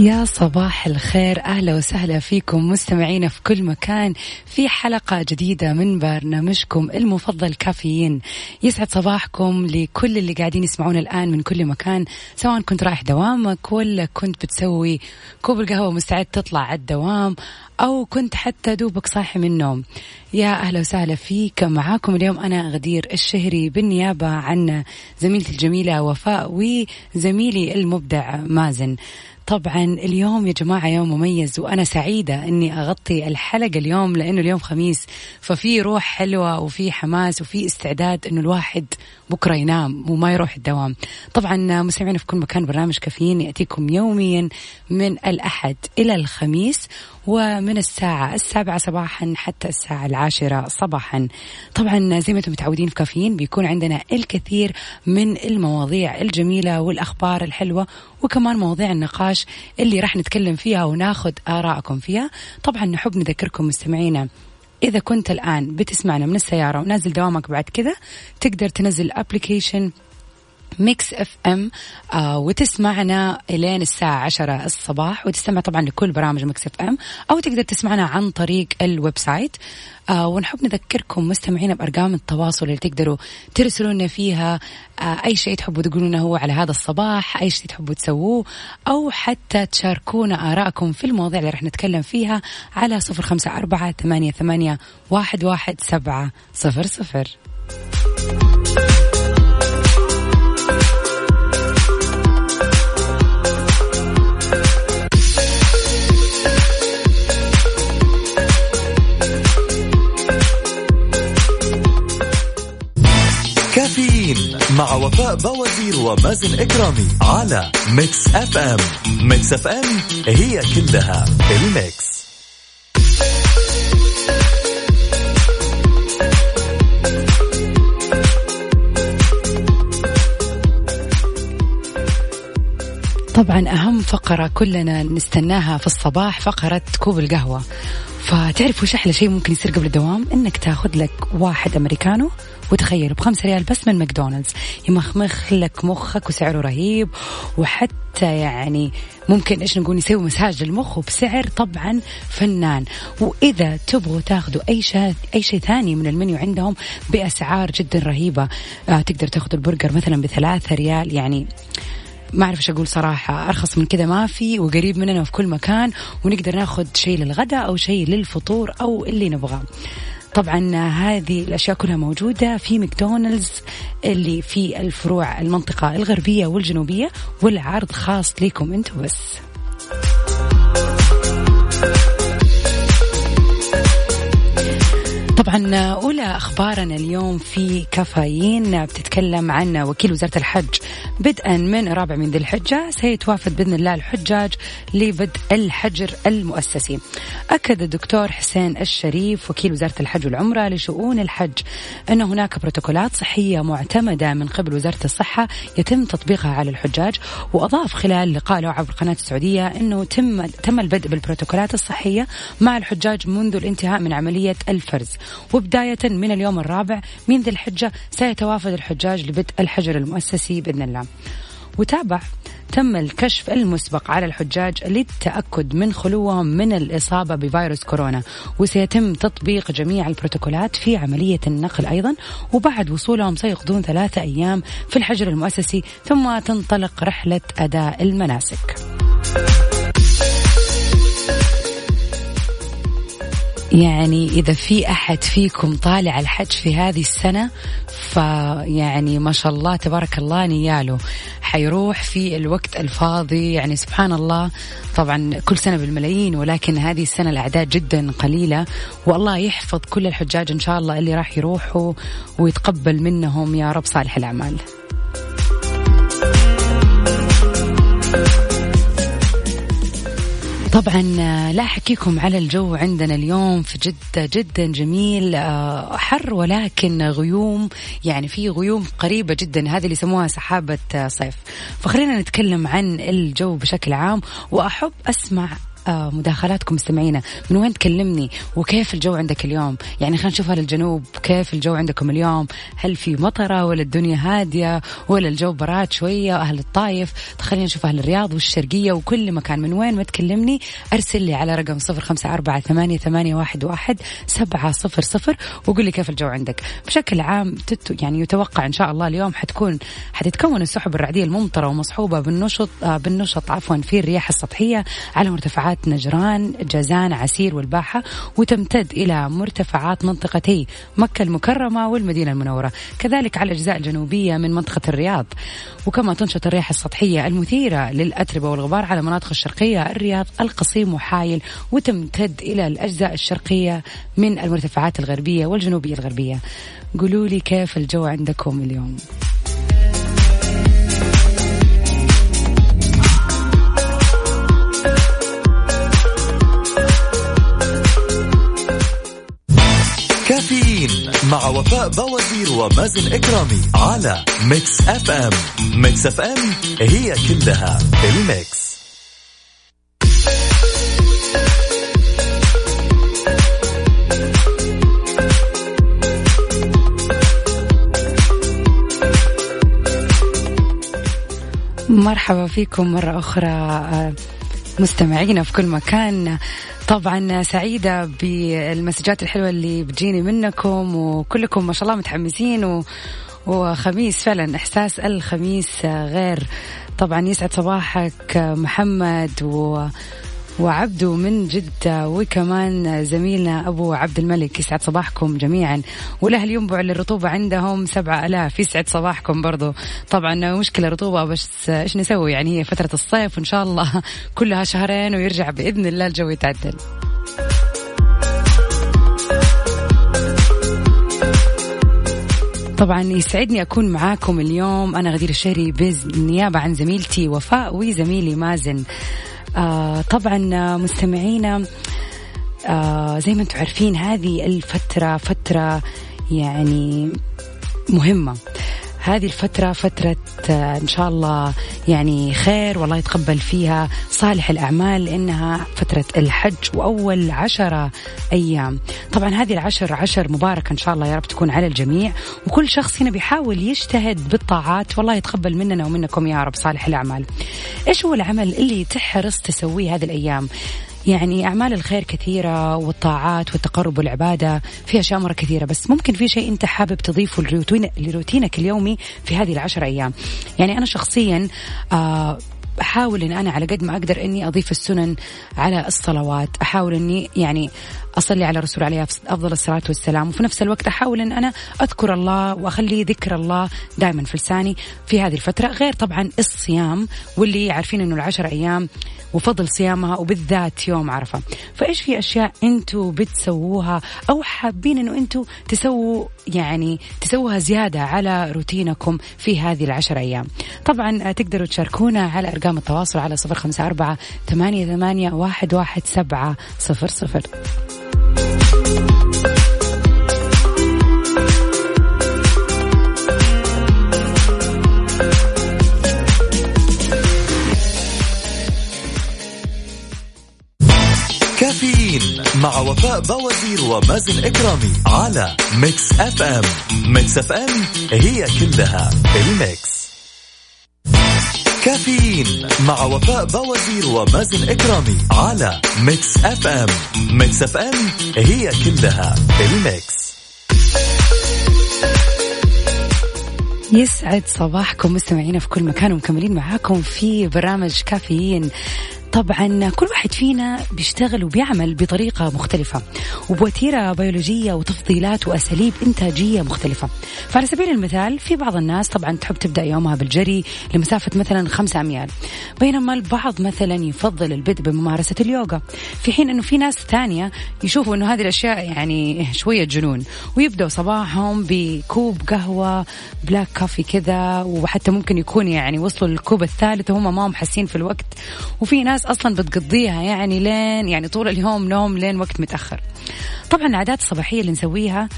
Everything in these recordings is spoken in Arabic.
يا صباح الخير. أهلا وسهلا فيكم مستمعينا في كل مكان في حلقة جديدة من برنامجكم المفضل كافيين. يسعد صباحكم لكل اللي قاعدين يسمعونا الآن من كل مكان سواء كنت رايح دوامك ولا كنت بتسوي كوب القهوة مستعد تطلع على الدوام أو كنت حتى دوبك صاحي من النوم. يا أهلا وسهلا فيك. معاكم اليوم أنا غدير الشهري بالنيابة عن زميلتي الجميلة وفاء وزميلي المبدع مازن. طبعا اليوم يا جماعة يوم مميز وأنا سعيدة أني أغطي الحلقة اليوم لأنه اليوم خميس ففي روح حلوة وفي حماس وفي استعداد أنه الواحد بكرة ينام وما يروح الدوام. طبعا مستمعينا في كل مكان برنامج كافيين يأتيكم يوميا من الأحد إلى الخميس ومن الساعة السابعة صباحا حتى الساعة العاشرة صباحا. طبعا زي ما أنتم متعودين في كافيين بيكون عندنا الكثير من المواضيع الجميلة والأخبار الحلوة وكمان مواضيع النقاش اللي راح نتكلم فيها وناخذ آراءكم فيها. طبعا نحب نذكركم مستمعينا إذا كنت الآن بتسمعنا من السيارة ونازل دوامك بعد كذا تقدر تنزل application Mix FM وتسمعنا إلين الساعة عشرة الصباح وتستمع طبعا لكل برامج Mix FM أو تقدر تسمعنا عن طريق ال website. آه ونحب نذكركم مستمعينا بأرقام التواصل اللي تقدروا ترسلوا لنا فيها آه أي شيء تحبوا تقولونه هو على هذا الصباح أي شيء تحبوا تسووه أو حتى تشاركونا آرائكم في المواضيع اللي راح نتكلم فيها على صفر خمسة أربعة ثمانية, ثمانية واحد, واحد سبعة صفر صفر. وفاء بوازير ومازن إكرامي على Mix FM. Mix FM هي كلها ال Mix. طبعا أهم فقرة كلنا نستناها في الصباح فقرة كوب القهوة. فتعرف وش أحلى شيء ممكن يصير قبل الدوام؟ إنك تاخذ لك واحد americano وتخيلوا بخمسة ريال بس من ماكدونالدز. يمخمخ لك مخك وسعره رهيب وحتى يعني ممكن إيش نقول يسوي مساج للمخ وبسعر طبعا فنان. وإذا تبغوا تاخذوا أي شيء أي شيء ثاني من المنيو عندهم بأسعار جدا رهيبة. آه تقدر تاخذ البرجر مثلا بثلاثة ريال يعني ما أعرف إيش أقول صراحة. أرخص من كذا ما في وقريب مننا في كل مكان ونقدر ناخذ شيء للغداء أو شيء للفطور أو اللي نبغاه. طبعا هذه الأشياء كلها موجودة في ماكدونالدز اللي في الفروع المنطقة الغربية والجنوبية والعرض خاص لكم أنتم بس. طبعا أولى أخبارنا اليوم في كافيين بتتكلم عن وكيل وزارة الحج. بدءا من رابع من ذي الحجة سيتوافد بإذن الله الحجاج لبدء الحجر المؤسسي. أكد الدكتور حسين الشريف وكيل وزارة الحج والعمرة لشؤون الحج أن هناك بروتوكولات صحية معتمدة من قبل وزارة الصحة يتم تطبيقها على الحجاج. وأضاف خلال لقاء له عبر قناة السعودية أنه تم تم البدء بالبروتوكولات الصحية مع الحجاج منذ الانتهاء من عملية الفرز. وبداية من اليوم الرابع من ذي الحجة سيتوافد الحجاج لبدء الحجر المؤسسي بإذن الله. وتابع تم الكشف المسبق على الحجاج للتأكد من خلوهم من الإصابة بفيروس كورونا وسيتم تطبيق جميع البروتوكولات في عملية النقل أيضا. وبعد وصولهم سيقضون ثلاثة أيام في الحجر المؤسسي ثم تنطلق رحلة أداء المناسك. يعني إذا في أحد فيكم طالع الحج في هذه السنة فيعني ما شاء الله تبارك الله نياله. حيروح في الوقت الفاضي يعني سبحان الله. طبعا كل سنة بالملايين ولكن هذه السنة الأعداد جدا قليلة. والله يحفظ كل الحجاج إن شاء الله اللي راح يروحوا ويتقبل منهم يا رب صالح الأعمال. طبعا لا أحكيكم على الجو عندنا اليوم في جدة جدا جميل آه، حر ولكن غيوم يعني في غيوم قريبة جدا هذه اللي يسموها سحابة صيف. فخلينا نتكلم عن الجو بشكل عام وأحب أسمع آه، مداخلاتكم مستمعينا. من وين تكلمني؟ وكيف الجو عندك اليوم؟ يعني خلينا نشوف أهل الجنوب كيف الجو عندكم اليوم؟ هل في مطرة ولا الدنيا هادية ولا الجو براد شوية؟ أهل الطايف. خلينا نشوف أهل الرياض والشرقية وكل مكان. من وين ما تكلمني أرسل لي على رقم صفر خمسة أربعة ثمانية, ثمانية واحد, واحد سبعة صفر صفر وقول لي كيف الجو عندك. بشكل عام يعني يتوقع إن شاء الله اليوم حتكون حتتكون السحب الرعدية الممطرة ومصحوبة بالنشط آه، بالنشط عفوا في الرياح السطحية على مرتفعات نجران جازان عسير والباحة وتمتد إلى مرتفعات منطقتي مكة المكرمة والمدينة المنورة. كذلك على الأجزاء الجنوبية من منطقة الرياض. وكما تنشط الرياح السطحية المثيرة للأتربة والغبار على مناطق الشرقية الرياض القصيم وحايل وتمتد إلى الأجزاء الشرقية من المرتفعات الغربية والجنوبية الغربية. قولوا لي كيف الجو عندكم اليوم؟ كافيين مع وفاء بوازير ومازن إكرامي على Mix FM Mix FM هي كلها الميكس. مرحبا فيكم مرة أخرى آه، مستمعينا في كل مكان. طبعا سعيدة بالمسجات الحلوة اللي بتجيني منكم وكلكم ما شاء الله متحمسين و... وخميس فعلا إحساس الخميس غير. طبعا يسعد صباحك محمد و وعبدو من جدة وكمان زميلنا أبو عبد الملك يسعد صباحكم جميعا. والأهل ينبع الرطوبة عندهم سبعة ألاف يسعد صباحكم برضو. طبعا مشكلة رطوبة بس إيش نسوي؟ يعني هي فترة الصيف وإن شاء الله كلها شهرين ويرجع بإذن الله الجو يتعدل. طبعا يسعدني أكون معاكم اليوم. أنا غدير الشهري بالنيابه عن زميلتي وفاء وزميلي مازن. آه طبعا مستمعينا آه زي ما أنتم عارفين هذه الفترة فترة يعني مهمة. هذه الفترة فترة آه، إن شاء الله يعني خير والله يتقبل فيها صالح الأعمال لأنها فترة الحج وأول عشرة أيام. طبعا هذه العشر عشر مباركة إن شاء الله يا رب تكون على الجميع. وكل شخص هنا بيحاول يجتهد بالطاعات والله يتقبل مننا ومنكم يا رب صالح الأعمال. إيش هو العمل اللي تحرص تسويه هذه الأيام؟ يعني أعمال الخير كثيرة والطاعات والتقرب والعبادة في أشياء مرة كثيرة بس ممكن في شيء أنت حابب تضيفه لروتينك اليومي في هذه العشر أيام. يعني أنا شخصيا آه أحاول إن أنا على قد ما أقدر إني أضيف السنن على الصلوات أحاول إني يعني أصلي على الرسول عليه أفضل الصلاة والسلام. وفي نفس الوقت أحاول أن أنا أذكر الله وأخلي ذكر الله دائما في لساني في هذه الفترة غير طبعا الصيام واللي عارفين إنه العشر أيام وفضل صيامها وبالذات يوم عرفة. فإيش في أشياء أنتم بتسووها أو حابين إنه أنتم تسووا يعني تسووها زيادة على روتينكم في هذه العشر أيام؟ طبعا تقدروا تشاركونا على أرقام التواصل على صفر خمسة أربعة ثمانية ثمانية واحد واحد سبعة صفر صفر. كافيين مع وفاء بوازير ومازن إكرامي على Mix FM Mix FM هي كلها ال Mix. كافيين مع وفاء بوازير ومازن إكرامي على Mix FM Mix FM هي كلها ال Mix. يسعد صباحكم مستمعينا في كل مكان ومكملين معاكم في برامج كافيين. طبعا كل واحد فينا بيشتغل وبيعمل بطريقة مختلفة وبوتيرة بيولوجية وتفضيلات وأساليب إنتاجية مختلفة. فعلى سبيل المثال في بعض الناس طبعا تحب تبدأ يومها بالجري لمسافة مثلا خمسة أميال بينما البعض مثلا يفضل البدء بممارسة اليوغا. في حين أنه في ناس ثانية يشوفوا أنه هذه الأشياء يعني شوية جنون ويبدأوا صباحهم بكوب قهوة black coffee كذا وحتى ممكن يكون يعني وصلوا للكوب الثالث وهم ما هم حاسين في الوقت. وفي ناس أصلا بتقضيها يعني لين يعني طول اليوم نوم لين وقت متأخر. طبعا العادات الصباحية اللي نسويها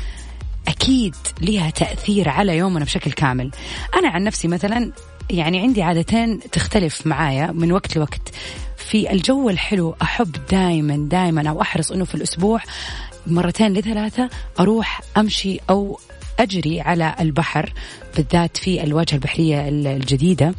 أكيد لها تأثير على يومنا بشكل كامل. أنا عن نفسي مثلا يعني عندي عادتين تختلف معايا من وقت لوقت. في الجو الحلو أحب دائما دائما أو أحرص إنه في الأسبوع مرتين لثلاثة أروح أمشي أو أجري على البحر بالذات في الواجهة البحرية الجديدة.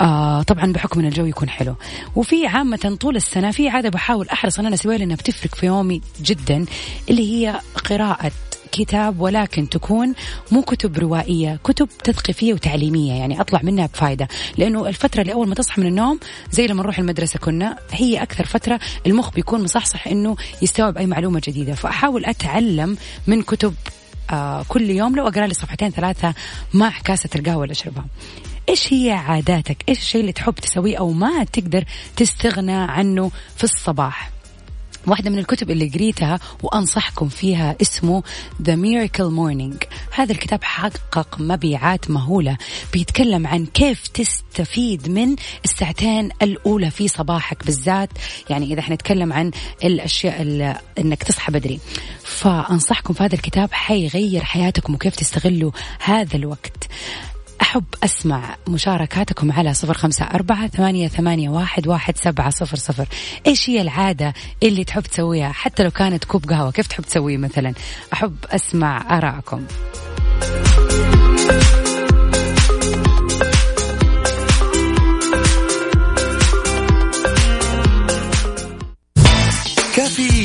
آه طبعا بحكم إن الجو يكون حلو. وفي عامة طول السنة في عادة بحاول أحرص أن أنا أسويها لأنها بتفرق في يومي جدا اللي هي قراءة كتاب ولكن تكون مو كتب روائية كتب تثقيفية وتعليمية. يعني أطلع منها بفايدة. لأنه الفترة اللي أول ما تصحى من النوم زي لما نروح المدرسة كنا هي أكثر فترة المخ بيكون مصحصح إنه يستوعب أي معلومة جديدة. فأحاول أتعلم من كتب كل يوم لو أقرأ لي صفحتين ثلاثة مع كاسة القهوة اللي أشربها. إيش هي عاداتك؟ إيش الشيء اللي تحب تسويه أو ما تقدر تستغنى عنه في الصباح؟ واحدة من الكتب اللي قريتها وأنصحكم فيها اسمه The Miracle Morning. هذا الكتاب حقق مبيعات مهولة بيتكلم عن كيف تستفيد من الساعتين الأولى في صباحك بالذات. يعني إذا حنتكلم عن الأشياء أنك تصحى بدري. فأنصحكم في هذا الكتاب حيغير حياتكم وكيف تستغلوا هذا الوقت. أحب أسمع مشاركاتكم على صفر خمسة أربعة ثمانية, ثمانية واحد, واحد سبعة صفر صفر. إيش هي العادة اللي تحب تسويها؟ حتى لو كانت كوب قهوة كيف تحب تسويه مثلا؟ أحب أسمع آراءكم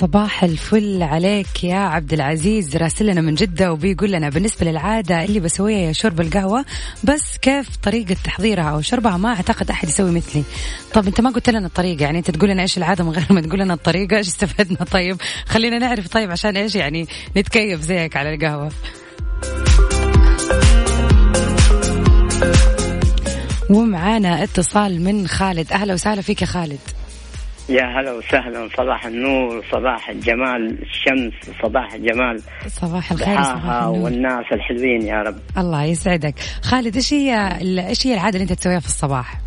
صباح الفل عليك يا عبد العزيز. راسلنا من جدة وبيقول لنا بالنسبة للعادة اللي بسويها يا شرب القهوة بس كيف طريقة تحضيرها؟ أو شربها؟ ما أعتقد أحد يسوي مثلي. طب أنت ما قلت لنا الطريقة يعني أنت تقول لنا إيش العادة من غير ما تقول لنا الطريقة؟ إيش استفدنا؟ طيب خلينا نعرف طيب عشان إيش يعني نتكيف زيك على القهوة. ومعانا اتصال من خالد. أهلا وسهلا فيك يا خالد. يا هلا وسهلا. صباح النور صباح الجمال الشمس صباح الجمال صباح الخير صباح النور. والناس الحلوين يا رب. الله يسعدك. خالد إيش هي إيش هي العادة اللي أنت تسويها في الصباح؟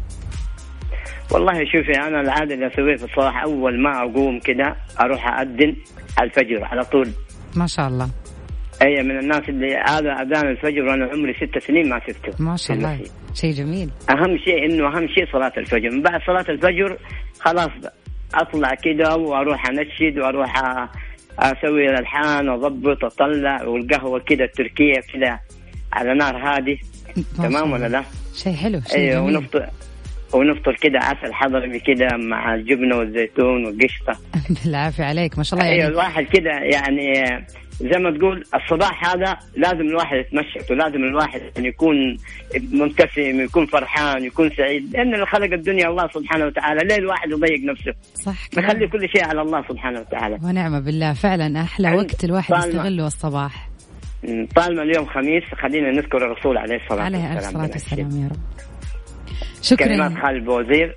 والله شوفي أنا العادة اللي أسويها في الصباح أول ما أقوم كده أروح اذن الفجر على طول. ما شاء الله. أي من الناس اللي هذا أذان الفجر وأنا عمري ست سنين ما سبته ما شاء الله. شيء جميل. أهم شيء إنه أهم شيء صلاة الفجر. من بعد صلاة الفجر خلاص أطلع كده وأروح أنشد وأروح أسوي الألحان واضبط وأطلع والقهوة كده التركية كده على نار هادي. تمام ولا لا؟ شيء حلو شيء أيوه ونفطر ونفطر كده عسل حضرمي كده مع الجبنة والزيتون والقشطة. بالعافية عليك ما شاء الله يعني. أيوه الواحد كده يعني زي ما تقول الصباح هذا لازم الواحد يتمشط ولازم الواحد يعني يكون مبتسم يكون فرحان يكون سعيد لأن اللي خلق الدنيا الله سبحانه وتعالى ليه الواحد يضيق نفسه؟ صح نخلي كل شيء على الله سبحانه وتعالى. ونعم بالله فعلا أحلى وقت الواحد يستغله الصباح. طالما اليوم خميس خلينا نذكر الرسول عليه الصلاة والسلام عليه الصلاه والسلام يا رب. شكرا. كلمات خالد بوزير.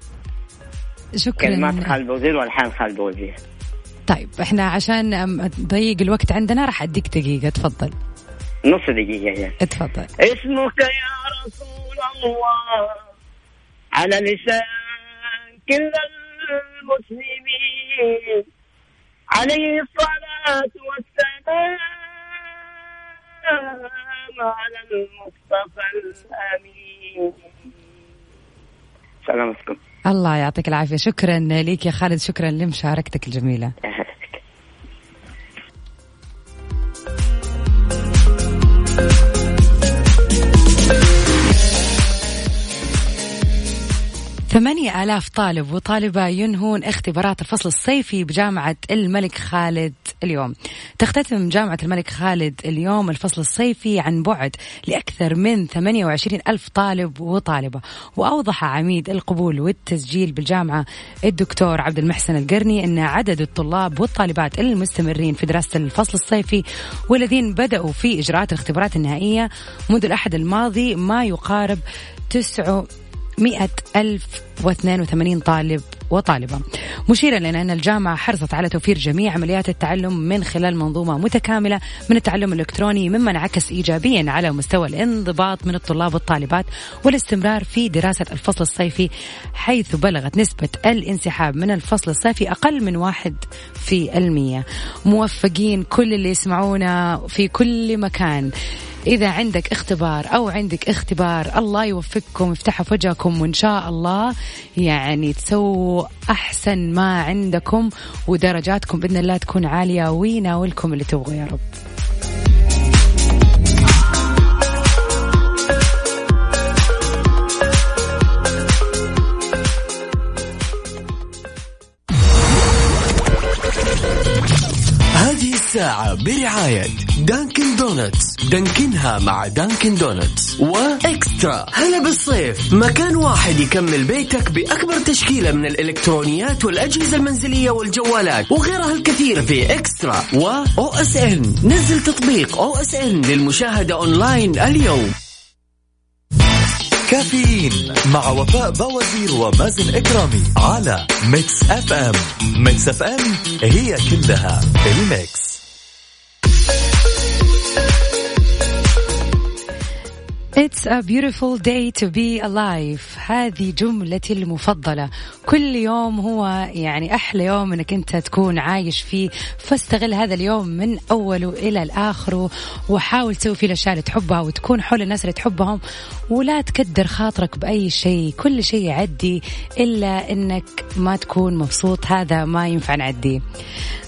شكرا. كلمات خالد بوزير والحان خالد بوزير. طيب إحنا عشان ضيق الوقت عندنا راح أديك دقيقة تفضل. نص دقيقة يعني. اتفضل اسمك يا رسول الله. على لسان كل المسلمين. عليه الصلاة والسلام على المصطفى الأمين. سلامتكم الله يعطيك العافية. شكرا لك يا خالد شكرا لمشاركتك الجميلة. Bye. ثمانية آلاف طالب وطالبة ينهون اختبارات الفصل الصيفي بجامعة الملك خالد اليوم. تختتم جامعة الملك خالد اليوم الفصل الصيفي عن بعد لأكثر من 28 ألف طالب وطالبة. وأوضح عميد القبول والتسجيل بالجامعة الدكتور عبد المحسن القرني أن عدد الطلاب والطالبات المستمرين في دراسة الفصل الصيفي والذين بدأوا في إجراءات الاختبارات النهائية منذ الأحد الماضي ما يقارب تسعة مئة ألف واثنين وثمانين طالب وطالبة. مشيرا لأن أن الجامعة حرصت على توفير جميع عمليات التعلم من خلال منظومة متكاملة من التعلم الإلكتروني مما انعكس إيجابيا على مستوى الانضباط من الطلاب والطالبات والاستمرار في دراسة الفصل الصيفي حيث بلغت نسبة الانسحاب من الفصل الصيفي أقل من واحد في المية. موفقين كل اللي يسمعونا في كل مكان. إذا عندك اختبار أو عندك اختبار الله يوفقكم يفتحوا في وجهكم وإن شاء الله يعني تسووا أحسن ما عندكم ودرجاتكم بإذن الله تكون عالية ويناولكم اللي تبغوا يا رب. الساعة برعاية Dunkin' Donuts دانكنها مع Dunkin' Donuts و eXtra. هلا بالصيف. مكان واحد يكمل بيتك بأكبر تشكيلة من الإلكترونيات والأجهزة المنزلية والجوالات وغيرها الكثير في eXtra و OSN نزل تطبيق OSN للمشاهدة أونلاين اليوم. كافيين مع وفاء بوازير ومازن إكرامي على Mix FM Mix FM هي كلها ال Mix. It's a beautiful day to be alive. هذه جملتي المفضلة. كل يوم هو يعني أحلى يوم أنك أنت تكون عايش فيه. فاستغل هذا اليوم من أوله إلى الآخر وحاول تسوي فيه الأشياء اللي تحبها وتكون حول الناس اللي تحبهم ولا تكدر خاطرك بأي شيء. كل شيء يعدي إلا أنك ما تكون مبسوط. هذا ما ينفع نعديه.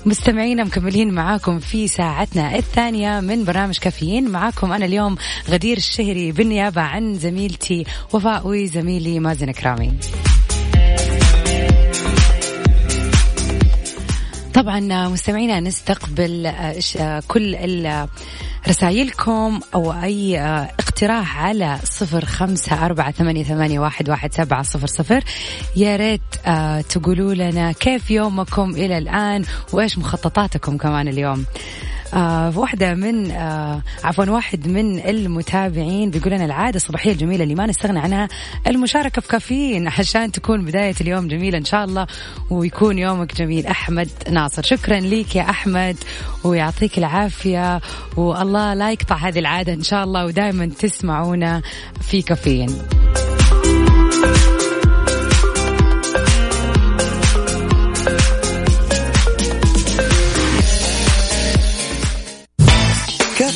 مستمعينا مكملين معاكم في ساعتنا الثانية من برنامج كافيين. معاكم أنا اليوم غدير الشهري بالنيابة عن زميلتي وفاء وزميلي مازن كرامي طبعا مستمعينا نستقبل آه، آه، كل رسائلكم أو أي آه، اقتراح على صفر خمسة أربعة ثمانية, ثمانية واحد, واحد سبعة صفر صفر. يا ريت تقولوا لنا كيف يومكم إلى الآن؟ وإيش مخططاتكم كمان اليوم؟ آه واحدة من آه عفوا واحد من المتابعين بيقول لنا العادة الصباحية الجميلة اللي ما نستغنى عنها المشاركة في كافيين عشان تكون بداية اليوم جميلة إن شاء الله ويكون يومك جميل. أحمد ناصر شكرا ليك يا أحمد ويعطيك العافية والله لا يقطع هذه العادة إن شاء الله ودائما تسمعونا في كافيين.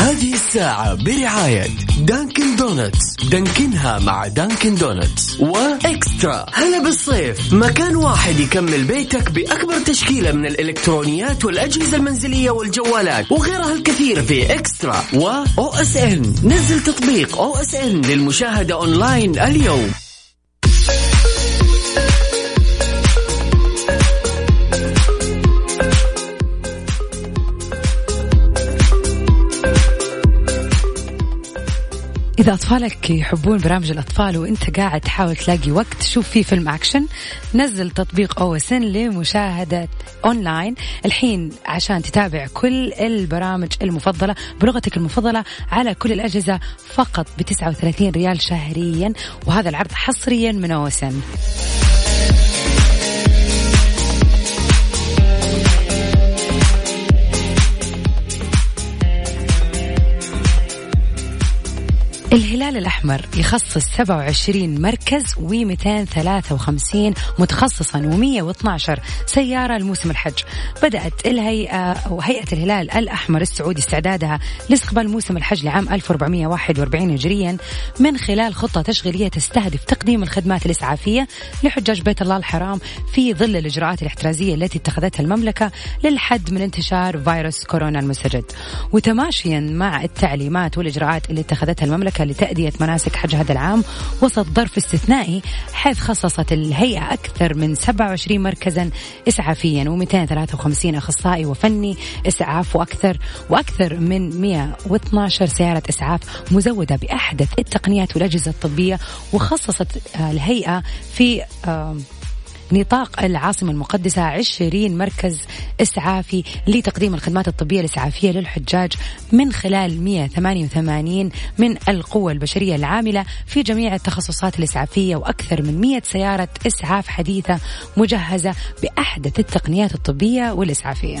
هذه الساعة برعاية Dunkin' Donuts دانكنها مع Dunkin' Donuts و eXtra. هلا بالصيف. مكان واحد يكمل بيتك بأكبر تشكيلة من الإلكترونيات والأجهزة المنزلية والجوالات وغيرها الكثير في eXtra. و OSN نزل تطبيق OSN للمشاهدة أونلاين اليوم. إذا أطفالك يحبون برامج الأطفال وأنت قاعد تحاول تلاقي وقت تشوف فيه فيلم أكشن. نزل تطبيق OSN لمشاهدة أونلاين. الحين عشان تتابع كل البرامج المفضلة بلغتك المفضلة على كل الأجهزة فقط ب 39 ريال شهريا وهذا العرض حصريا من أو الهلال الأحمر يخصص 27 مركز و253 متخصصا و112 سيارة لموسم الحج. بدأت الهيئة أو هيئة الهلال الأحمر السعودي استعدادها لاستقبال موسم الحج لعام 1441 هجريا من خلال خطة تشغيلية تستهدف تقديم الخدمات الإسعافية لحجاج بيت الله الحرام في ظل الإجراءات الاحترازية التي اتخذتها المملكة للحد من انتشار فيروس كورونا المستجد. وتماشيا مع التعليمات والإجراءات اللي اتخذتها المملكة لتأدية مناسك حج هذا العام وسط ظرف استثنائي حيث خصصت الهيئة أكثر من 27 مركزا إسعافيا و253 أخصائي وفني إسعاف وأكثر وأكثر من 112 سيارة إسعاف مزودة بأحدث التقنيات والأجهزة الطبية وخصصت الهيئة في نطاق العاصمة المقدسة 20 مركز إسعافي لتقديم الخدمات الطبية الإسعافية للحجاج من خلال 188 من القوة البشرية العاملة في جميع التخصصات الإسعافية وأكثر من 100 سيارة إسعاف حديثة مجهزة بأحدث التقنيات الطبية والإسعافية.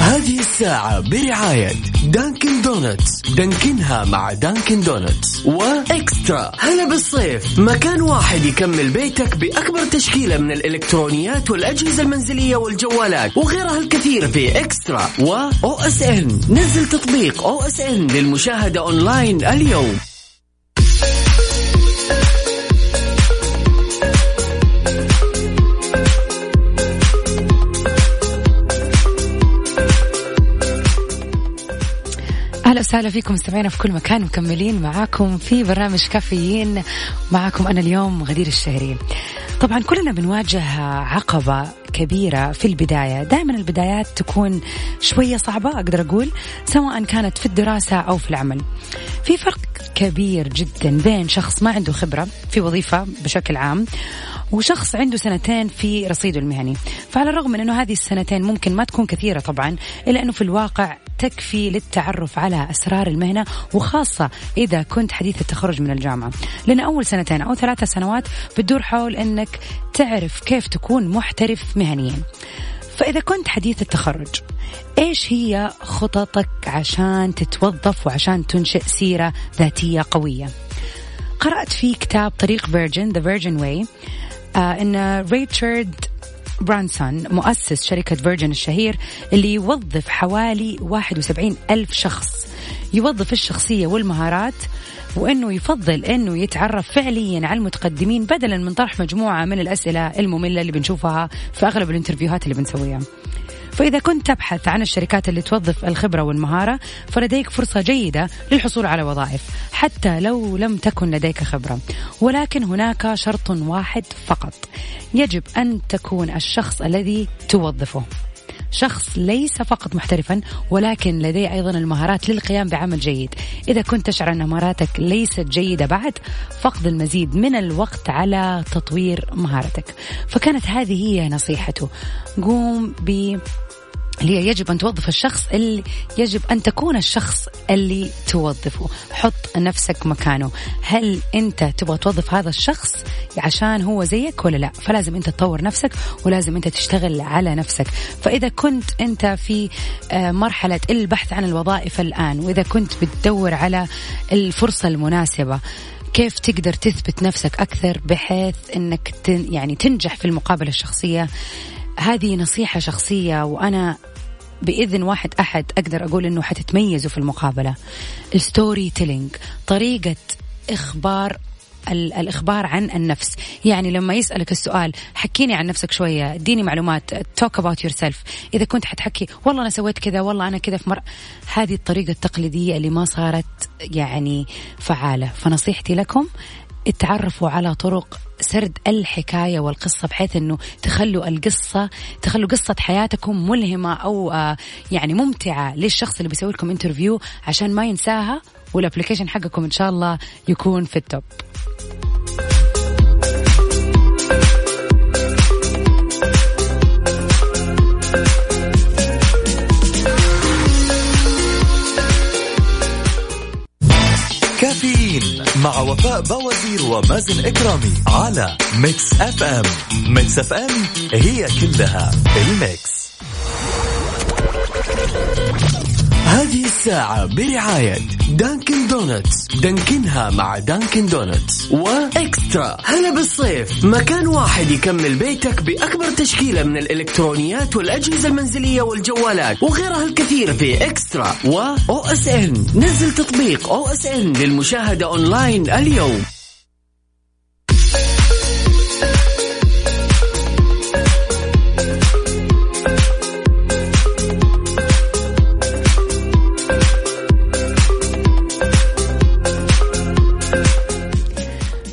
هذه الساعة برعاية Dunkin' Donuts. دانكنها مع Dunkin' Donuts. و eXtra. هلا بالصيف. مكان واحد يكمل بيتك بأكبر تشكيلة من الإلكترونيات والأجهزة المنزلية والجوالات وغيرها الكثير في eXtra و OSN. نزل تطبيق OSN للمشاهدة أونلاين اليوم. أهلا وسهلا فيكم مستمعينا في كل مكان مكملين معاكم في برنامج كافيين. معاكم أنا اليوم غدير الشهري. طبعا كلنا بنواجه عقبة كبيرة في البداية. دائما البدايات تكون شوية صعبة أقدر أقول سواء كانت في الدراسة أو في العمل. في فرق كبير جدا بين شخص ما عنده خبرة في وظيفة بشكل عام وشخص عنده سنتين في رصيده المهني. فعلى الرغم من أنه هذه السنتين ممكن ما تكون كثيرة طبعا إلا أنه في الواقع تكفي للتعرف على أسرار المهنة وخاصة إذا كنت حديث التخرج من الجامعة. لأن أول سنتين أو ثلاثة سنوات بتدور حول أنك تعرف كيف تكون محترف مهنيا. فإذا كنت حديث التخرج إيش هي خططك عشان تتوظف وعشان تنشئ سيرة ذاتية قوية؟ قرأت في كتاب طريق Virgin The Virgin Way إن ريتشارد برانسون مؤسس شركة Virgin الشهير اللي يوظف حوالي 71 ألف شخص يوظف الشخصية والمهارات وإنه يفضل إنه يتعرف فعليا على المتقدمين بدلا من طرح مجموعة من الأسئلة المملة اللي بنشوفها في أغلب ال interview هات اللي بنسويها. فإذا كنت تبحث عن الشركات اللي توظف الخبرة والمهارة فلديك فرصة جيدة للحصول على وظائف حتى لو لم تكن لديك خبرة. ولكن هناك شرط واحد فقط. يجب أن تكون الشخص الذي توظفه. شخص ليس فقط محترفا ولكن لديه أيضا المهارات للقيام بعمل جيد. إذا كنت تشعر أن مهاراتك ليست جيدة بعد فقد المزيد من الوقت على تطوير مهارتك. فكانت هذه هي نصيحته. قوم ب اللي هي يجب أن توظف الشخص اللي يجب أن تكون الشخص اللي توظفه. حط نفسك مكانه. هل أنت تبغى توظف هذا الشخص عشان هو زيك ولا لا؟ فلازم أنت تطور نفسك ولازم أنت تشتغل على نفسك. فإذا كنت أنت في آه، مرحلة البحث عن الوظائف الآن وإذا كنت بتدور على الفرصة المناسبة كيف تقدر تثبت نفسك أكثر بحيث أنك يعني تنجح في المقابلة الشخصية؟ هذه نصيحة شخصية وأنا بإذن واحد أحد أقدر أقول أنه حتتميزوا في المقابلة. ال storytelling طريقة إخبار الإخبار عن النفس. يعني لما يسألك السؤال حكيني عن نفسك شوية اديني معلومات talk about yourself. إذا كنت حتحكي والله أنا سويت كذا والله أنا كذا في مر هذه الطريقة التقليدية اللي ما صارت يعني فعالة. فنصيحتي لكم اتعرفوا على طرق سرد الحكاية والقصة بحيث أنه تخلوا القصة تخلوا قصة حياتكم ملهمة أو آه، يعني ممتعة للشخص اللي بيسوي لكم interview عشان ما ينساها. وال application حقكم إن شاء الله يكون في ال top كافيين مع وفاء بوازير ومازن إكرامي على Mix FM. Mix FM هي كلها ال mix. هذه الساعة برعاية Dunkin' Donuts دانكنها مع Dunkin' Donuts و eXtra. هلا بالصيف. مكان واحد يكمل بيتك بأكبر تشكيلة من الإلكترونيات والأجهزة المنزلية والجوالات وغيرها الكثير في eXtra و OSN نزل تطبيق OSN للمشاهدة أونلاين اليوم.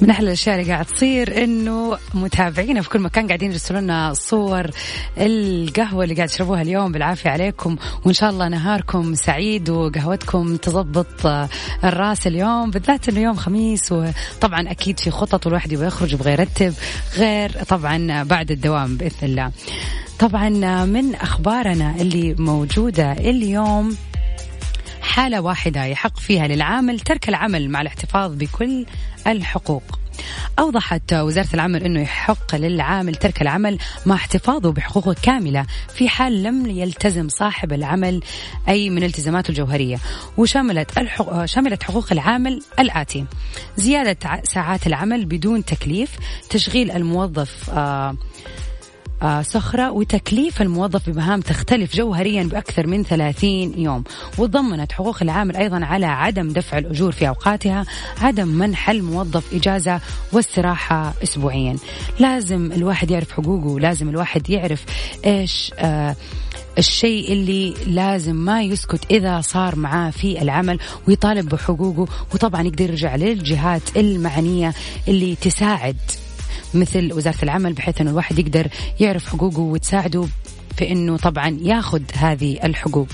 من أحلى الاشياء اللي قاعد تصير إنه متابعينا في كل مكان قاعدين يرسلوا لنا صور القهوة اللي قاعد تشربوها اليوم. بالعافية عليكم. وإن شاء الله نهاركم سعيد وقهوتكم تضبط آه، الرأس اليوم. بالذات إنه يوم خميس وطبعا أكيد في خطط والواحد يبغى يخرج يبغى يرتب غير طبعا بعد الدوام بإذن الله. طبعا من أخبارنا اللي موجودة اليوم حالة واحدة يحق فيها للعامل ترك العمل مع الاحتفاظ بكل الحقوق. أوضحت وزارة العمل أنه يحق للعامل ترك العمل مع احتفاظه بحقوقه كاملة في حال لم يلتزم صاحب العمل أي من التزاماته الجوهرية وشملت الحق... شملت حقوق العامل الآتي. زيادة ساعات العمل بدون تكليف تشغيل الموظف آه صخرة وتكليف الموظف بمهام تختلف جوهريا بأكثر من 30 يوم. وضمنت حقوق العامل أيضا على عدم دفع الأجور في أوقاتها عدم منح الموظف إجازة واستراحة أسبوعيا. لازم الواحد يعرف حقوقه لازم الواحد يعرف إيش آه الشيء اللي لازم ما يسكت إذا صار معاه في العمل ويطالب بحقوقه. وطبعا يقدر يرجع للجهات المعنية اللي تساعد مثل وزارة العمل بحيث أنه الواحد يقدر يعرف حقوقه وتساعده في أنه طبعا ياخذ هذه الحقوق.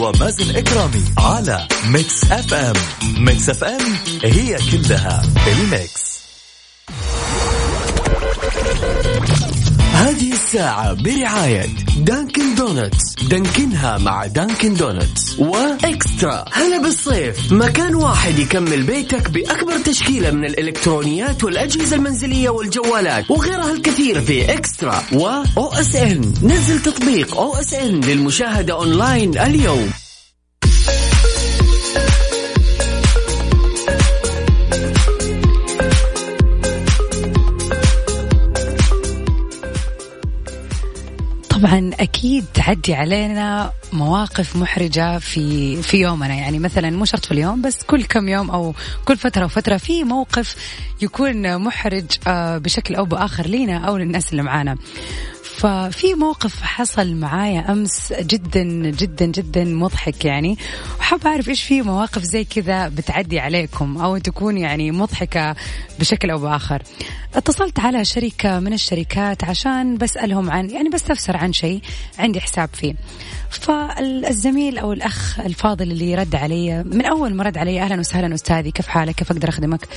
ومازن إكرامي على Mix FM. Mix FM هي كلها ال mix. الساعة برعاية Dunkin' Donuts دانكنها مع Dunkin' Donuts و eXtra. هلا بالصيف. مكان واحد يكمل بيتك بأكبر تشكيلة من الإلكترونيات والأجهزة المنزلية والجوالات وغيرها الكثير في eXtra و OSN نزل تطبيق OSN للمشاهدة أونلاين اليوم. طبعا أكيد تعدي علينا مواقف محرجة في في يومنا. يعني مثلا مو شرط في اليوم بس كل كم يوم أو كل فترة وفترة في موقف يكون محرج آه، بشكل أو بآخر لينا أو للناس اللي معانا. ففي موقف حصل معايا أمس جدا جدا جدا مضحك يعني وحاب أعرف إيش في مواقف زي كذا بتعدي عليكم أو تكون يعني مضحكة بشكل أو بآخر. اتصلت على شركه من الشركات عشان بسألهم عن يعني بستفسر عن شيء عندي حساب فيه. فالزميل أو الأخ الفاضل اللي رد علي من أول ما رد علي أهلا وسهلا أستاذي كيف حالك كيف أقدر أخدمك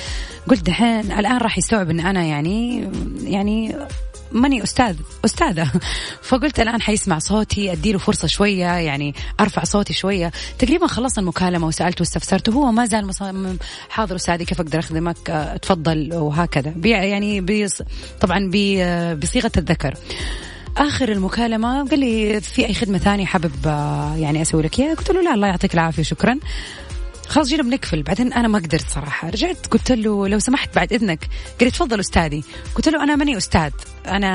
قلت دحين الآن راح يستوعب إن أنا يعني يعني ماني أستاذ أستاذة. فقلت الآن حيسمع صوتي أديله فرصة شوية يعني أرفع صوتي شوية. تقريبا خلصنا المكالمة وسالته واستفسرته هو ما زال مصمم حاضر أستاذي كيف أقدر أخدمك؟ آه، تفضل وهكذا. يعني بيص طبعا بي آه، بصيغة الذكر. آخر المكالمة قال لي في أي خدمة ثانية حابب آه، يعني أسوي لك إياها؟ قلت له لا الله يعطيك العافية شكرا. خلاص جينا بنقفل بعدين أنا ما قدرت صراحة. رجعت قلت له لو سمحت بعد إذنك. قال تفضل أستاذي. قلت له أنا ماني أستاذ. أنا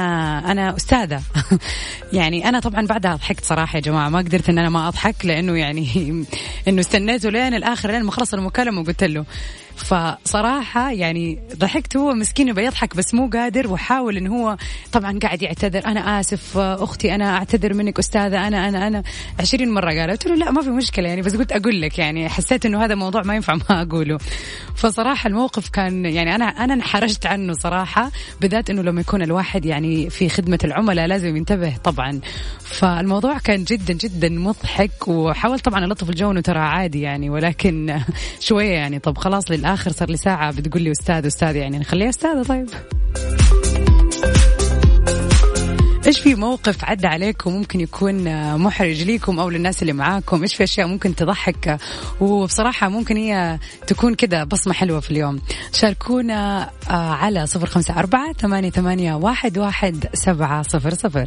أنا أستاذة. يعني أنا طبعا بعدها ضحكت صراحة يا جماعة. ما قدرت إن أنا ما أضحك لأنه يعني إنه استنيته لين الآخر لين ما خلص المكالمة وقلت له. فصراحة يعني ضحكت هو مسكين بيضحك بس مو قادر وحاول إن هو طبعا قاعد يعتذر أنا آسف أختي أنا أعتذر منك أستاذة أنا أنا أنا. عشرين مرة قال قلت له لا ما في مشكلة يعني بس قلت أقول لك يعني حسيت إنه هذا موضوع ما ينفع ما أقوله. فصراحة الموقف كان يعني أنا أنا انحرجت عنه صراحة بالذات إنه لما يكون الواحد يعني في خدمة العملاء لازم ينتبه طبعا. فالموضوع كان جدا جدا مضحك وحاولت طبعا ألطف الجو إنه ترى عادي يعني ولكن شوية يعني طب خلاص للآخر صار لي ساعة بتقول لي أستاذ أستاذ يعني نخليها أستاذة طيب. إيش في موقف عدى عليكم ممكن يكون محرج ليكم أو للناس اللي معاكم؟ إيش في أشياء ممكن تضحك؟ وبصراحة ممكن هي تكون كذا بصمة حلوة في اليوم. شاركونا آه، على صفر خمسة أربعة ثمانية ثمانية واحد واحد سبعة صفر صفر.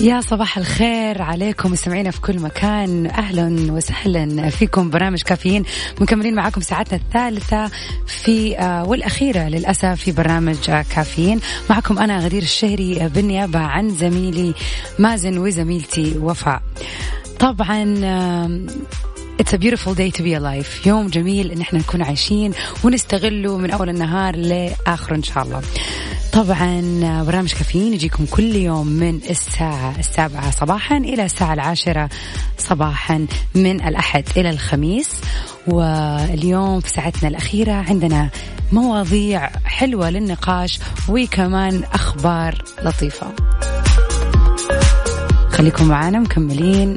يا صباح الخير عليكم مستمعينا في كل مكان. أهلا وسهلا فيكم. برنامج كافيين. مكملين معاكم ساعتنا الثالثة في آه، والأخيرة للأسف في برنامج كافيين. معكم أنا غدير الشهري بالنيابة عن زميلي مازن وزميلتي وفاء. طبعا It's a beautiful day to be alive. يوم جميل ان إحنا نكون عايشين ونستغله من أول النهار لاخره إن شاء الله. طبعا برنامج كافيين يجيكم كل يوم من الساعة السابعة صباحا إلى الساعة العاشرة صباحا من الأحد إلى الخميس. واليوم في ساعتنا الأخيرة عندنا مواضيع حلوة للنقاش وكمان أخبار لطيفة. خليكم معنا مكملين.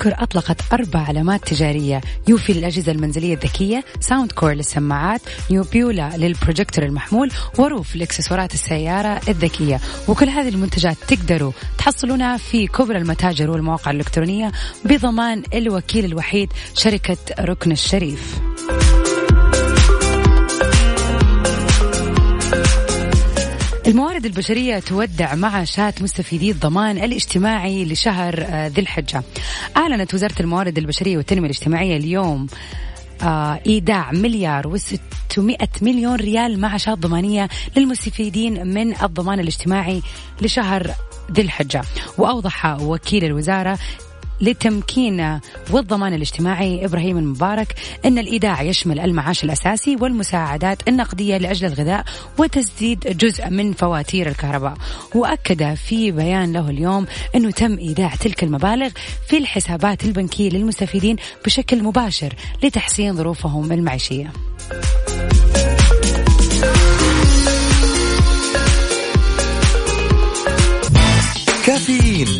Anker أطلقت أربع علامات تجارية. eufy للأجهزة المنزلية الذكية Soundcore للسماعات Nebula لل projector المحمول و Roav لإكسسوارات السيارة الذكية. وكل هذه المنتجات تقدروا تحصلونها في كبرى المتاجر والمواقع الإلكترونية بضمان الوكيل الوحيد شركة ركن الشريف. الموارد البشرية تودع معاشات مستفيدي الضمان الاجتماعي لشهر آه، ذي الحجة. أعلنت وزارة الموارد البشرية والتنمية الاجتماعية اليوم آه، إيداع مليار و600 مليون ريال معاشات ضمانية للمستفيدين من الضمان الاجتماعي لشهر ذي الحجة. وأوضح وكيل الوزارة لتمكين والضمان الاجتماعي إبراهيم المبارك أن الإيداع يشمل المعاش الأساسي والمساعدات النقدية لأجل الغذاء وتسديد جزء من فواتير الكهرباء. وأكد في بيان له اليوم أنه تم إيداع تلك المبالغ في الحسابات البنكية للمستفيدين بشكل مباشر لتحسين ظروفهم المعيشية. كافيين.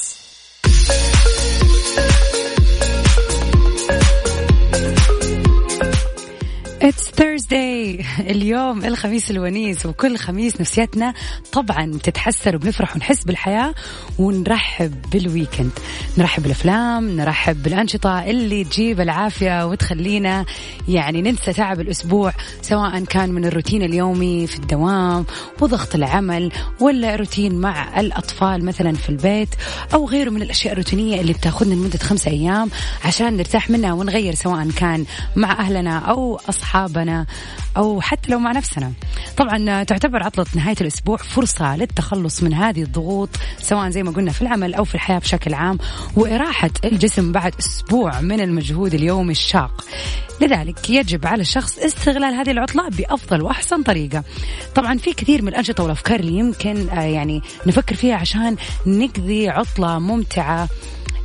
It's Thursday. اليوم الخميس الونيس وكل خميس نفسيتنا طبعا تتحسن وبنفرح ونحس بالحياة ونرحب بال weekend نرحب بالأفلام نرحب بالأنشطة اللي تجيب العافية وتخلينا يعني ننسى تعب الأسبوع سواء كان من الروتين اليومي في الدوام وضغط العمل ولا روتين مع الأطفال مثلا في البيت أو غيره من الأشياء الروتينية اللي بتأخذنا لمدة خمسة أيام عشان نرتاح منها ونغير سواء كان مع أهلنا أو أصحابنا أو حتى لو مع نفسنا. طبعا تعتبر عطلة نهاية الأسبوع فرصة للتخلص من هذه الضغوط سواء زي ما قلنا في العمل أو في الحياة بشكل عام وإراحة الجسم بعد أسبوع من المجهود اليومي الشاق. لذلك يجب على الشخص استغلال هذه العطلة بأفضل وأحسن طريقة. طبعا في كثير من الأنشطة والأفكار اللي يمكن آه، يعني نفكر فيها عشان نقضي عطلة ممتعة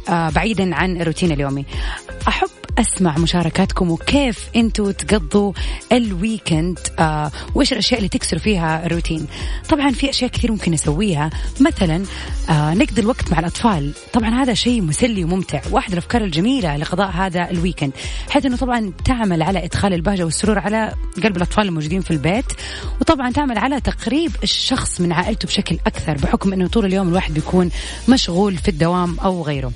بعيدا عن الروتين اليومي. أحب أسمع مشاركاتكم وكيف أنتم تقضوا ال weekend آه وإيش الأشياء اللي تكسروا فيها الروتين. طبعا في أشياء كثير ممكن نسويها. مثلا آه نقضي الوقت مع الأطفال. طبعا هذا شيء مسلي وممتع. واحد الأفكار الجميلة لقضاء هذا ال weekend. حيث إنه طبعا تعمل على إدخال البهجة والسرور على قلب الأطفال الموجودين في البيت. وطبعا تعمل على تقريب الشخص من عائلته بشكل أكثر بحكم إنه طول اليوم الواحد بيكون مشغول في الدوام أو غيره.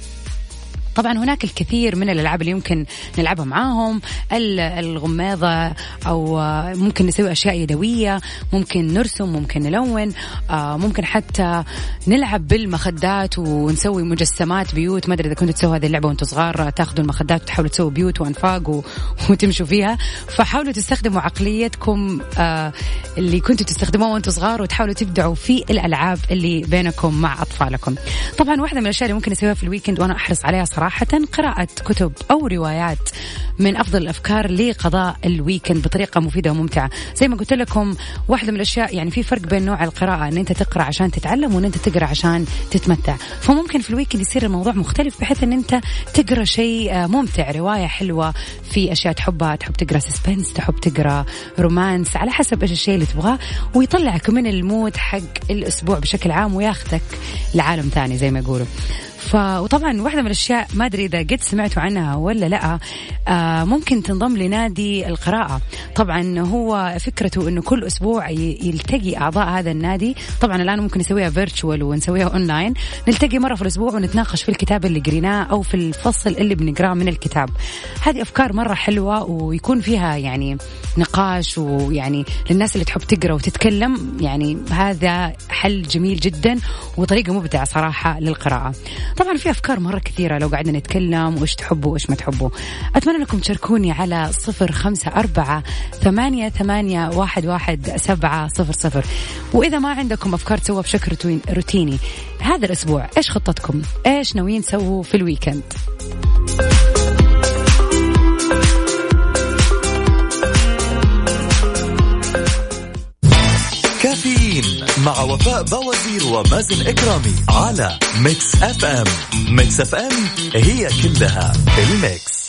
طبعا هناك الكثير من الألعاب اللي يمكن نلعبها معاهم الغماضة أو ممكن نسوي أشياء يدوية ممكن نرسم ممكن نلون آه، ممكن حتى نلعب بالمخدات ونسوي مجسمات بيوت. ما أدري إذا كنتوا تسووا هذه اللعبة وأنتم صغار تاخذوا المخدات وتحاولوا تسووا بيوت وأنفاق وتمشوا فيها. فحاولوا تستخدموا عقليتكم آه، اللي كنتوا تستخدموها وأنتم صغار وتحاولوا تبدعوا في الألعاب اللي بينكم مع أطفالكم. طبعا واحدة من الأشياء اللي ممكن نسويها في ال weekend وأنا أحرص عليها صراحة صراحة قراءة كتب أو روايات من أفضل الأفكار لقضاء ال weekend بطريقة مفيدة وممتعة. زي ما قلت لكم واحدة من الأشياء يعني في فرق بين نوع القراءة أن أنت تقرأ عشان تتعلم وأن أنت تقرأ عشان تتمتع. فممكن في ال weekend يصير الموضوع مختلف بحيث أن أنت تقرأ شيء آه، ممتع رواية حلوة في أشياء تحبها. تحب تقرأ suspense تحب تقرأ romance على حسب إيش الشيء اللي تبغاه ويطلعك من ال mood حق الأسبوع بشكل عام وياخذك لعالم ثاني زي ما يقولوا. ف وطبعا واحدة من الأشياء ما أدري إذا قد سمعتوا عنها ولا لأ آه ممكن تنضم لنادي القراءة. طبعا هو فكرته أنه كل أسبوع يلتقي أعضاء هذا النادي. طبعا الآن ممكن نسويها virtual ونسويها أونلاين نلتقي مرة في الأسبوع ونتناقش في الكتاب اللي قريناه أو في الفصل اللي بنقراه من الكتاب. هذه أفكار مرة حلوة ويكون فيها يعني نقاش ويعني للناس اللي تحب تقرأ وتتكلم. يعني هذا حل جميل جدا وطريقة مبدعة صراحة للقراءة. طبعا في أفكار مرة كثيرة لو قعدنا نتكلم وإيش تحبوا وإيش ما تحبوا. أتمنى أنكم تشاركوني على صفر خمسة أربعة ثمانية, ثمانية واحد, واحد سبعة صفر صفر. وإذا ما عندكم أفكار تسوى بشكل روتيني هذا الأسبوع إيش خطتكم؟ إيش ناويين تسووا في ال weekend؟ مع وفاء بوازير ومازن إكرامي على Mix FM. Mix FM هي كلها ال Mix.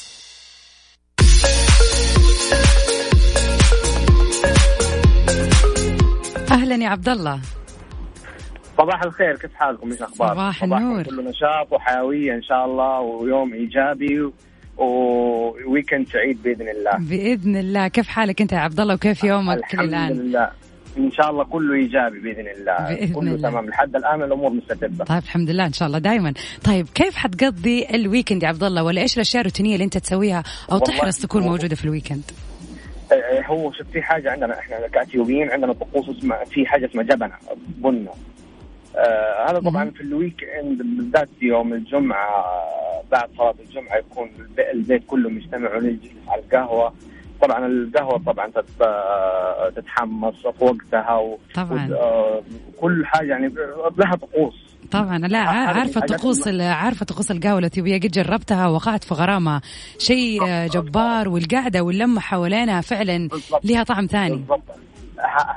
أهلا يا عبد الله. صباح الخير كيف حالكم؟ إيش أخباركم؟ صباح النور. كله نشاط وحيوية إن شاء الله ويوم إيجابي و weekend سعيد بإذن الله. بإذن الله. كيف حالك أنت يا عبد الله؟ وكيف يومك الحمد الآن؟ لله. إن شاء الله كله إيجابي بإذن الله. بإذن كله الله. تمام. لحد الآن الأمور مستتبة. طيب الحمد لله. إن شاء الله دائما طيب كيف حتقضي ال weekend يا عبد الله؟ ولا إيش الأشياء الروتينية اللي أنت تسويها أو تحرص تكون موجودة في ال weekend؟ إيه، إيه، هو شوف في حاجة عندنا إحنا كاثيوبيين عندنا طقوس اسمها في حاجة اسمها جبنة بنة. آه هذا طبعا في ال weekend بالذات يوم الجمعة بعد صلاة الجمعة يكون البيت كله مجتمع ونجلس على القهوة. طبعا القهوة طبعا تتحمص في وقتها و... طبعا. وكل حاجة يعني لها طقوس. طبعا. لا عارفة طقوس عارفة طقوس القهوة الاثيوبيه قد جربتها وقعت في غرامه. شيء جبار والقعدة واللمة حوالينها فعلا لها طعم ثاني.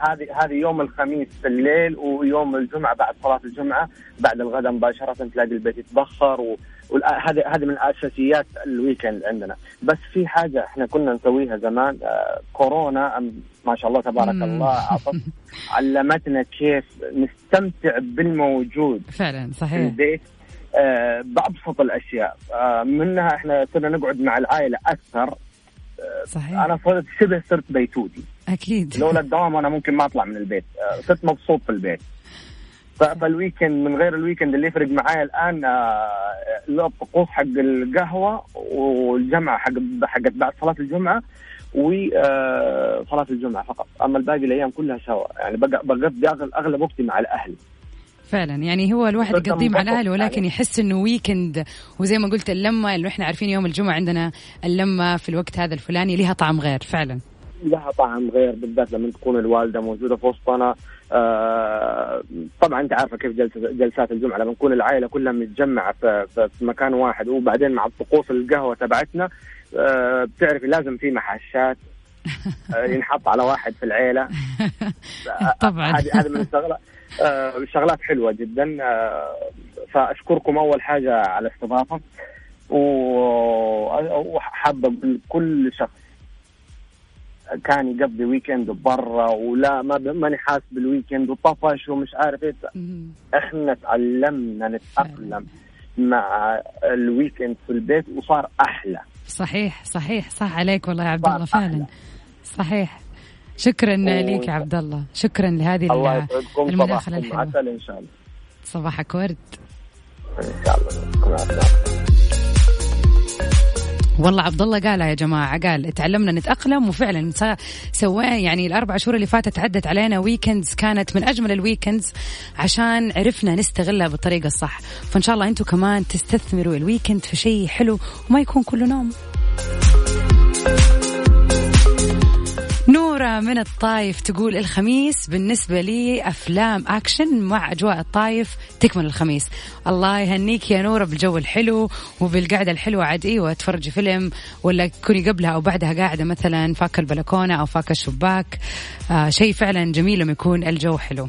هذه هذه يوم الخميس في الليل ويوم الجمعة بعد صلاة الجمعة. بعد الغداء مباشرة تلاقي البيت يتبخر وهذه هذه من اساسيات الويكند عندنا. بس في حاجة إحنا كنا نسويها زمان آه كورونا ما شاء الله تبارك. الله علمتنا كيف نستمتع بالموجود فعلا صحيح. في البيت آه بأبسط الأشياء. آه منها إحنا كنا نقعد مع العائلة أكثر. صحيح. أنا صرت شبه صرت بيتوتي أكيد. لولا الدوام أنا ممكن ما أطلع من البيت. صرت مبسوط في البيت. ف- فال weekend من غير ال weekend اللي يفرق معايا الآن آه، الطقوس حق القهوة والجمعة حق حقت بعد صلاة الجمعة وصلاه الجمعة فقط. أما الباقي الأيام كلها سوا. يعني بق- بقضي أغلب وقتي مع الأهل. فعلا. يعني هو الواحد يقضيه مع الأهل ولكن يعني. يحس إنه ويكند وزي ما قلت اللمة اللي إحنا عارفين يوم الجمعة عندنا اللمة في الوقت هذا الفلاني لها طعم غير فعلا. لها طعم غير بالذات لما تكون الوالدة موجودة في وسطنا. آه طبعا أنت عارفة كيف جلسات الجمعة لما نكون العائلة كلها متجمعة في, مكان واحد وبعدين مع طقوس القهوة تبعتنا آه بتعرفي لازم في محشات آه ينحط على واحد في العيلة. آه، طبعاً. هذه هذه من الشغلات. آه شغلات حلوة جدا. آه فأشكركم أول حاجة على الاستضافه و- وحابه أقول كل شخص كان يقضي weekend برا ولا ما ماني حاس بال weekend وطفش ومش عارف إيه. إحنا تعلمنا نتأقلم مع ال weekend في البيت وصار أحلى. صحيح صحيح صح عليك والله يا عبد الله فعلا. صحيح. شكرا و- ليك يا عبد الله شكرا لهذه الله المداخله الحلوه عسل إن شاء الله. صباحك ورد. إن شاء الله. والله عبد الله قالها يا جماعة قال تعلمنا نتأقلم وفعلا سواه يعني الأربع شهور اللي فاتت عدت علينا weekends كانت من أجمل ال weekends عشان عرفنا نستغلها بالطريقة الصح. فإن شاء الله أنتم كمان تستثمروا ال weekend في شيء حلو وما يكون كله نوم. نورة من الطايف تقول الخميس بالنسبة لي أفلام أكشن مع أجواء الطايف تكمل الخميس. الله يهنيك يا نورة بالجو الحلو وبالقعدة الحلوة عاد إيوة تفرجي فيلم ولا تكوني قبلها أو بعدها قاعدة مثلا فاك البلكونة أو فاك الشباك. آه شيء فعلا جميل لما يكون الجو حلو.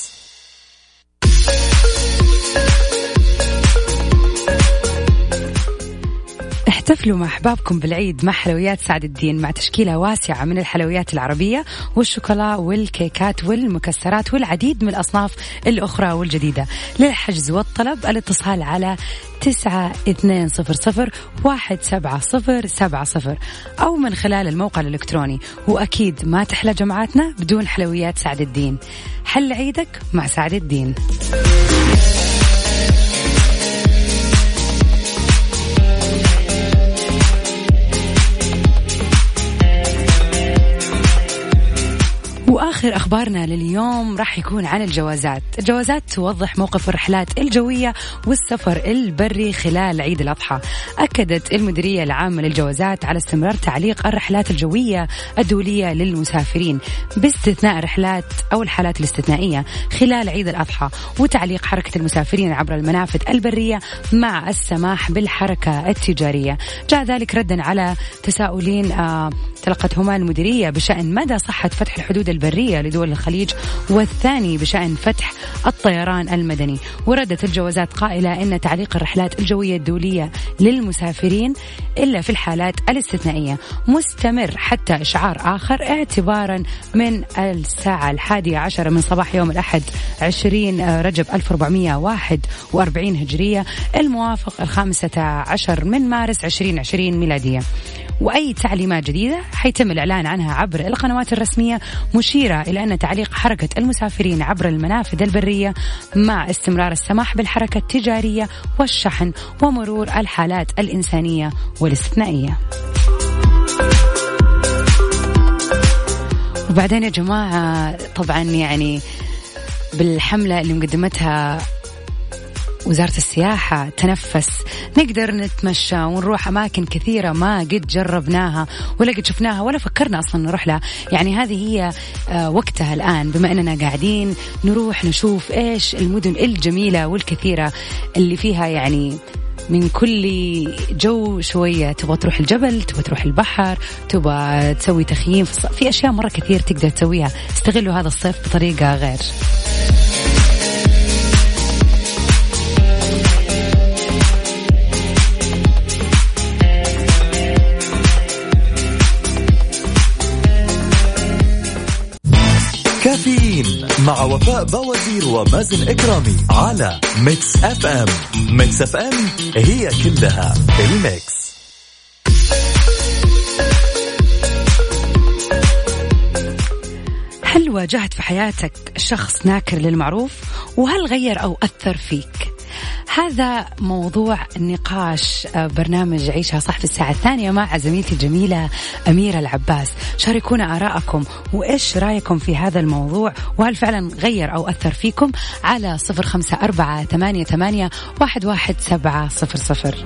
احتفلوا مع أحبابكم بالعيد مع حلويات سعد الدين مع تشكيلة واسعة من الحلويات العربية والشوكولا والكيكات والمكسرات والعديد من الأصناف الأخرى والجديدة. للحجز والطلب الاتصال على تسعة اثنين صفر صفر واحد سبعة صفر سبعة صفر أو من خلال الموقع الإلكتروني. وأكيد ما تحلى جمعاتنا بدون حلويات سعد الدين. حل عيدك مع سعد الدين. واخر أخبارنا لليوم راح يكون عن الجوازات، الجوازات توضح موقف الرحلات الجوية والسفر البري خلال عيد الأضحى. أكدت المديرية العامة للجوازات على استمرار تعليق الرحلات الجوية الدولية للمسافرين باستثناء الرحلات أو الحالات الاستثنائية خلال عيد الأضحى وتعليق حركة المسافرين عبر المنافذ البرية مع السماح بالحركة التجارية. جاء ذلك ردا على تساؤلين آه تلقتهما المديرية بشأن مدى صحة فتح الحدود البرية لدول الخليج والثاني بشأن فتح الطيران المدني. وردت الجوازات قائلة إن تعليق الرحلات الجوية الدولية للمسافرين إلا في الحالات الاستثنائية. مستمر حتى اشعار آخر اعتبارا من الساعة الحادية عشر من صباح يوم الأحد 20 رجب 1441 هجرية الموافق الخامسة عشر من مارس 2020 ميلادية. وأي تعليمات جديدة حيتم الإعلان عنها عبر القنوات الرسمية مشيرة إلى أن تعليق حركة المسافرين عبر المنافذ البرية مع استمرار السماح بالحركة التجارية والشحن ومرور الحالات الإنسانية والاستثنائية. وبعدين يا جماعة طبعا يعني بالحملة اللي مقدمتها وزارة السياحة تنفس. نقدر نتمشى ونروح أماكن كثيرة ما قد جربناها ولا قد شفناها ولا فكرنا أصلا نروح لها. يعني هذه هي آه، وقتها الآن. بما أننا قاعدين نروح نشوف إيش المدن الجميلة والكثيرة اللي فيها يعني من كل جو شوية. تبغى تروح الجبل تبغى تروح البحر تبغى تسوي تخييم في في أشياء مرة كثير تقدر تسويها. استغلوا هذا الصيف بطريقة غير. مع وفاء بوازير ومازن إكرامي على Mix FM. Mix FM هي كلها ال mix. هل واجهت في حياتك شخص ناكر للمعروف وهل غير أو أثر فيك؟ هذا موضوع نقاش آه، برنامج عيشها صح في الساعة الثانية مع زميلتي الجميلة أميرة العباس. شاركونا آراءكم وإيش رأيكم في هذا الموضوع؟ وهل فعلا غير أو أثر فيكم؟ على صفر خمسة أربعة ثمانية, ثمانية واحد, واحد سبعة صفر صفر.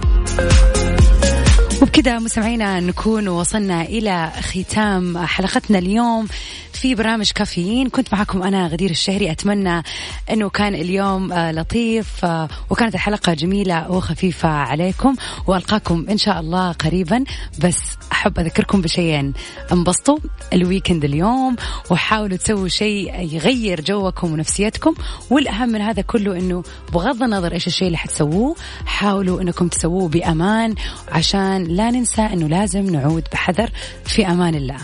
وبكذا مستمعينا نكون وصلنا إلى ختام حلقتنا اليوم في برنامج كافيين. كنت معكم أنا غدير الشهري. أتمنى أنه كان اليوم آه، لطيف آه، وكانت الحلقة جميلة وخفيفة عليكم. وألقاكم إن شاء الله قريبا. بس أحب أذكركم بشيئين انبسطوا الويكند اليوم وحاولوا تسووا شيء يغير جوكم ونفسيتكم. والأهم من هذا كله أنه بغض النظر إيش الشيء اللي حتسووه حاولوا أنكم تسووه بأمان عشان لا ننسى أنه لازم نعود بحذر في أمان الله.